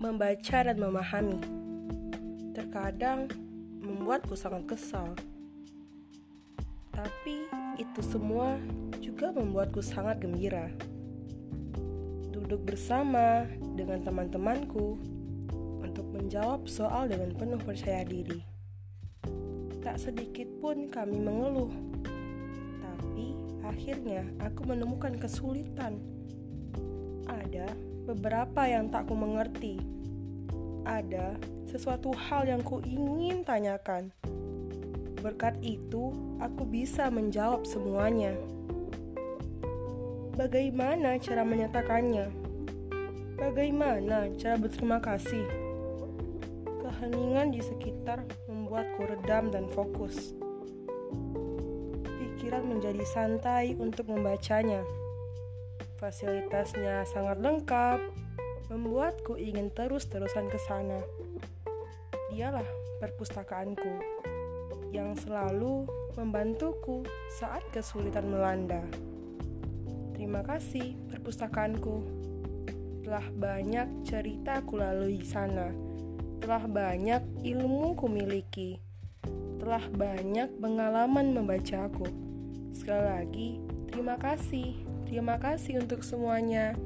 membaca dan memahami. Terkadang membuatku sangat kesal. Tapi itu semua juga membuatku sangat gembira. Duduk bersama dengan teman-temanku untuk menjawab soal dengan penuh percaya diri. Tak sedikit pun kami mengeluh, tapi akhirnya aku menemukan kesulitan. Ada beberapa yang tak ku mengerti. Ada sesuatu hal yang ku ingin tanyakan. Berkat itu, aku bisa menjawab semuanya. Bagaimana cara menyatakannya? Bagaimana cara berterima kasih? Keheningan di sekitar membuatku redam dan fokus. Pikiran menjadi santai untuk membacanya. Fasilitasnya sangat lengkap, membuatku ingin terus-terusan ke sana. Dialah perpustakaanku yang selalu membantuku saat kesulitan melanda. Terima kasih perpustakaanku. Telah banyak cerita kulalui sana telah banyak ilmu kumiliki, telah banyak pengalaman membacaku. Sekali lagi, terima kasih, terima kasih untuk semuanya.